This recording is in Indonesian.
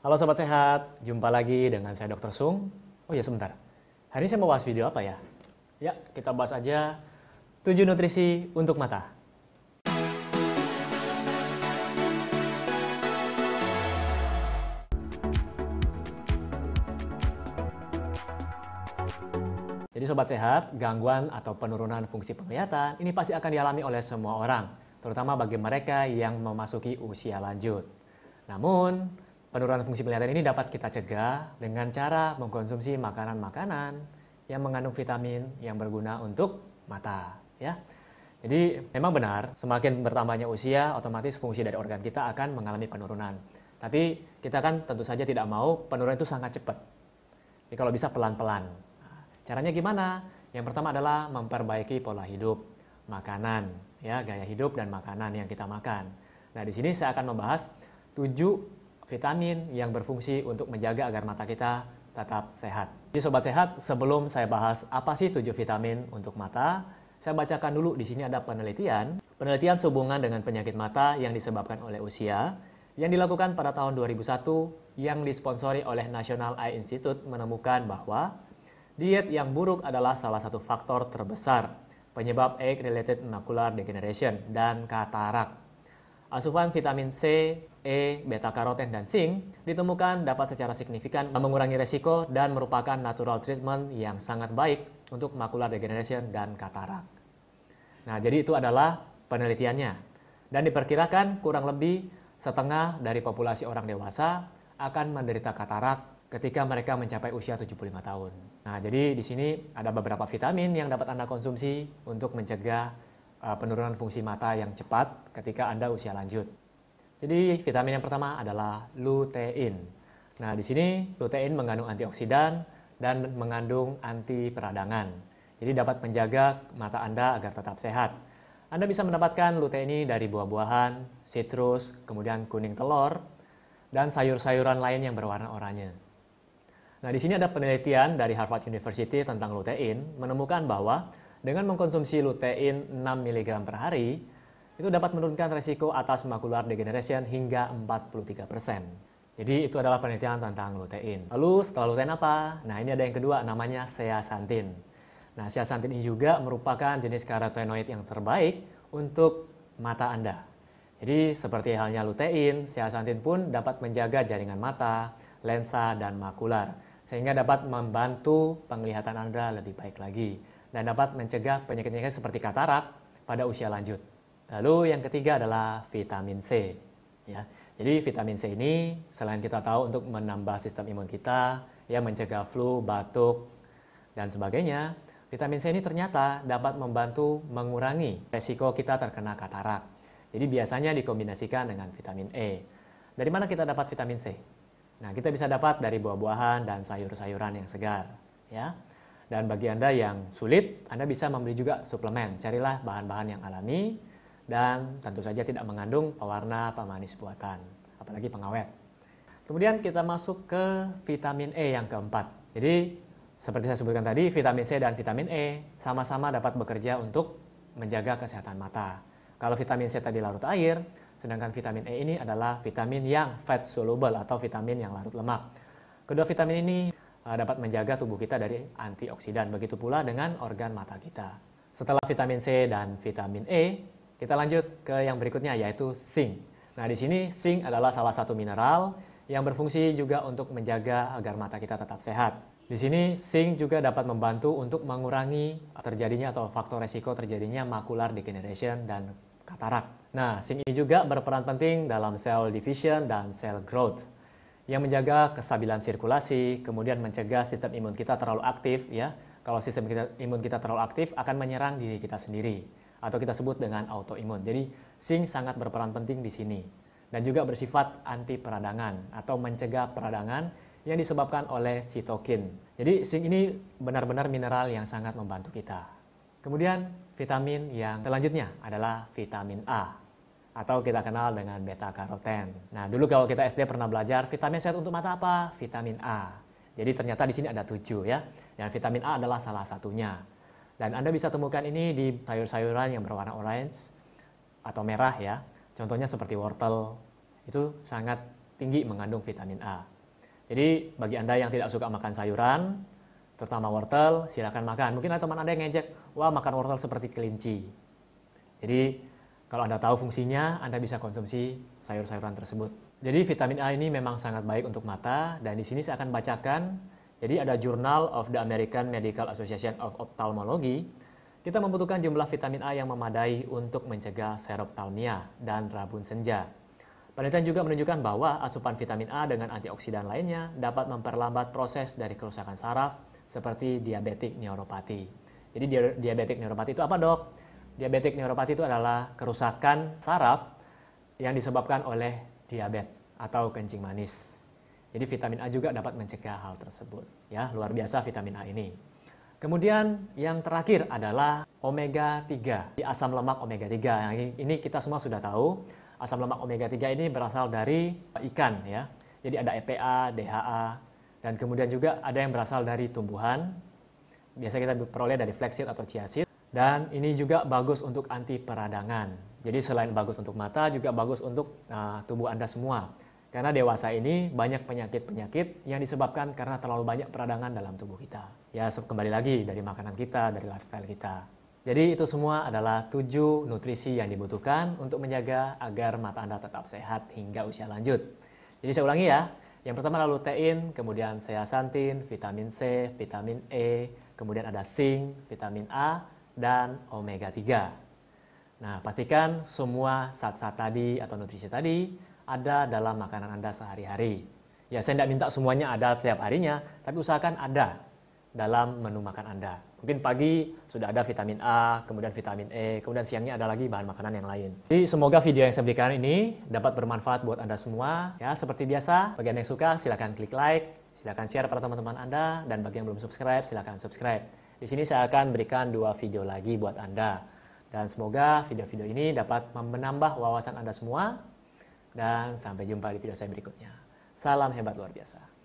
Halo Sobat Sehat, jumpa lagi dengan saya Dr. Sung. Oh ya sebentar, hari ini saya mau bahas video apa ya? Ya, kita bahas aja 7 nutrisi untuk mata. Jadi Sobat Sehat, gangguan atau penurunan fungsi penglihatan ini pasti akan dialami oleh semua orang, terutama bagi mereka yang memasuki usia lanjut. Namun, Penurunan fungsi penglihatan ini dapat kita cegah dengan cara mengkonsumsi makanan-makanan yang mengandung vitamin yang berguna untuk mata, ya. Jadi memang benar, semakin bertambahnya usia, otomatis fungsi dari organ kita akan mengalami penurunan. Tapi kita kan tentu saja tidak mau penurunan itu sangat cepat. Jadi kalau bisa pelan-pelan. Caranya gimana? Yang pertama adalah memperbaiki pola hidup, makanan, ya gaya hidup dan makanan yang kita makan. Nah di sini saya akan membahas tujuh vitamin yang berfungsi untuk menjaga agar mata kita tetap sehat. Jadi sobat sehat, sebelum saya bahas apa sih tujuh vitamin untuk mata, saya bacakan dulu di sini ada penelitian. Penelitian sehubungan dengan penyakit mata yang disebabkan oleh usia yang dilakukan pada tahun 2001 yang disponsori oleh National Eye Institute menemukan bahwa diet yang buruk adalah salah satu faktor terbesar penyebab age-related macular degeneration dan katarak. Asupan vitamin C, E, beta karoten, dan zinc ditemukan dapat secara signifikan mengurangi resiko dan merupakan natural treatment yang sangat baik untuk macular degeneration dan katarak. Nah, jadi itu adalah penelitiannya. Dan diperkirakan kurang lebih setengah dari populasi orang dewasa akan menderita katarak ketika mereka mencapai usia 75 tahun. Nah, jadi di sini ada beberapa vitamin yang dapat Anda konsumsi untuk mencegah uh, penurunan fungsi mata yang cepat ketika Anda usia lanjut. Jadi vitamin yang pertama adalah lutein. Nah, di sini lutein mengandung antioksidan dan mengandung anti peradangan. Jadi dapat menjaga mata Anda agar tetap sehat. Anda bisa mendapatkan lutein ini dari buah-buahan, citrus, kemudian kuning telur, dan sayur-sayuran lain yang berwarna oranye. Nah, di sini ada penelitian dari Harvard University tentang lutein menemukan bahwa dengan mengkonsumsi lutein 6 mg per hari, itu dapat menurunkan resiko atas macular degeneration hingga 43%. Jadi itu adalah penelitian tentang lutein. Lalu setelah lutein apa? Nah ini ada yang kedua namanya zeaxanthin. Nah zeaxanthin ini juga merupakan jenis karotenoid yang terbaik untuk mata Anda. Jadi seperti halnya lutein, zeaxanthin pun dapat menjaga jaringan mata, lensa, dan makular. Sehingga dapat membantu penglihatan Anda lebih baik lagi. Dan dapat mencegah penyakit-penyakit seperti katarak pada usia lanjut. Lalu yang ketiga adalah vitamin C. Ya. Jadi vitamin C ini selain kita tahu untuk menambah sistem imun kita, ya mencegah flu, batuk, dan sebagainya, vitamin C ini ternyata dapat membantu mengurangi resiko kita terkena katarak. Jadi biasanya dikombinasikan dengan vitamin E. Dari mana kita dapat vitamin C? Nah, kita bisa dapat dari buah-buahan dan sayur-sayuran yang segar, ya. Dan bagi Anda yang sulit, Anda bisa membeli juga suplemen. Carilah bahan-bahan yang alami, dan tentu saja tidak mengandung pewarna pemanis buatan, apalagi pengawet. Kemudian kita masuk ke vitamin E yang keempat. Jadi seperti saya sebutkan tadi, vitamin C dan vitamin E sama-sama dapat bekerja untuk menjaga kesehatan mata. Kalau vitamin C tadi larut air, sedangkan vitamin E ini adalah vitamin yang fat soluble atau vitamin yang larut lemak. Kedua vitamin ini uh, dapat menjaga tubuh kita dari antioksidan, begitu pula dengan organ mata kita. Setelah vitamin C dan vitamin E, kita lanjut ke yang berikutnya yaitu zinc. Nah, di sini zinc adalah salah satu mineral yang berfungsi juga untuk menjaga agar mata kita tetap sehat. Di sini zinc juga dapat membantu untuk mengurangi terjadinya atau faktor resiko terjadinya macular degeneration dan katarak. Nah, zinc ini juga berperan penting dalam cell division dan cell growth yang menjaga kestabilan sirkulasi, kemudian mencegah sistem imun kita terlalu aktif ya. Kalau sistem kita, imun kita terlalu aktif akan menyerang diri kita sendiri atau kita sebut dengan autoimun. Jadi zinc sangat berperan penting di sini dan juga bersifat anti peradangan atau mencegah peradangan yang disebabkan oleh sitokin. Jadi zinc ini benar-benar mineral yang sangat membantu kita. Kemudian vitamin yang selanjutnya adalah vitamin A atau kita kenal dengan beta karoten. Nah, dulu kalau kita SD pernah belajar vitamin sehat untuk mata apa? Vitamin A. Jadi ternyata di sini ada tujuh ya. Dan vitamin A adalah salah satunya. Dan Anda bisa temukan ini di sayur-sayuran yang berwarna orange atau merah ya. Contohnya seperti wortel, itu sangat tinggi mengandung vitamin A. Jadi bagi Anda yang tidak suka makan sayuran, terutama wortel, silakan makan. Mungkin ada teman Anda yang ngejek, wah makan wortel seperti kelinci. Jadi kalau Anda tahu fungsinya, Anda bisa konsumsi sayur-sayuran tersebut. Jadi vitamin A ini memang sangat baik untuk mata dan di sini saya akan bacakan. Jadi ada Journal of the American Medical Association of Ophthalmology. Kita membutuhkan jumlah vitamin A yang memadai untuk mencegah seroptalmia dan rabun senja. Penelitian juga menunjukkan bahwa asupan vitamin A dengan antioksidan lainnya dapat memperlambat proses dari kerusakan saraf seperti diabetik neuropati. Jadi diabetik neuropati itu apa dok? Diabetik neuropati itu adalah kerusakan saraf yang disebabkan oleh diabetes atau kencing manis. Jadi vitamin A juga dapat mencegah hal tersebut. Ya, luar biasa vitamin A ini. Kemudian yang terakhir adalah omega 3, di asam lemak omega 3. Yang ini kita semua sudah tahu asam lemak omega 3 ini berasal dari ikan ya. Jadi ada EPA, DHA, dan kemudian juga ada yang berasal dari tumbuhan. Biasa kita peroleh dari flaxseed atau chia seed. Dan ini juga bagus untuk anti peradangan. Jadi selain bagus untuk mata, juga bagus untuk uh, tubuh Anda semua. Karena dewasa ini banyak penyakit-penyakit yang disebabkan karena terlalu banyak peradangan dalam tubuh kita. Ya kembali lagi dari makanan kita, dari lifestyle kita. Jadi itu semua adalah tujuh nutrisi yang dibutuhkan untuk menjaga agar mata Anda tetap sehat hingga usia lanjut. Jadi saya ulangi ya, yang pertama lalu lutein, kemudian zeaxanthin, vitamin C, vitamin E, kemudian ada zinc, vitamin A, dan omega 3. Nah, pastikan semua zat-zat tadi atau nutrisi tadi ada dalam makanan Anda sehari-hari. Ya, saya tidak minta semuanya ada setiap harinya, tapi usahakan ada dalam menu makan Anda. Mungkin pagi sudah ada vitamin A, kemudian vitamin E, kemudian siangnya ada lagi bahan makanan yang lain. Jadi semoga video yang saya berikan ini dapat bermanfaat buat Anda semua. Ya, seperti biasa, bagi yang suka silahkan klik like, silahkan share pada teman-teman Anda, dan bagi yang belum subscribe silahkan subscribe. Di sini saya akan berikan dua video lagi buat Anda. Dan semoga video-video ini dapat menambah wawasan Anda semua. Dan sampai jumpa di video saya berikutnya. Salam hebat luar biasa.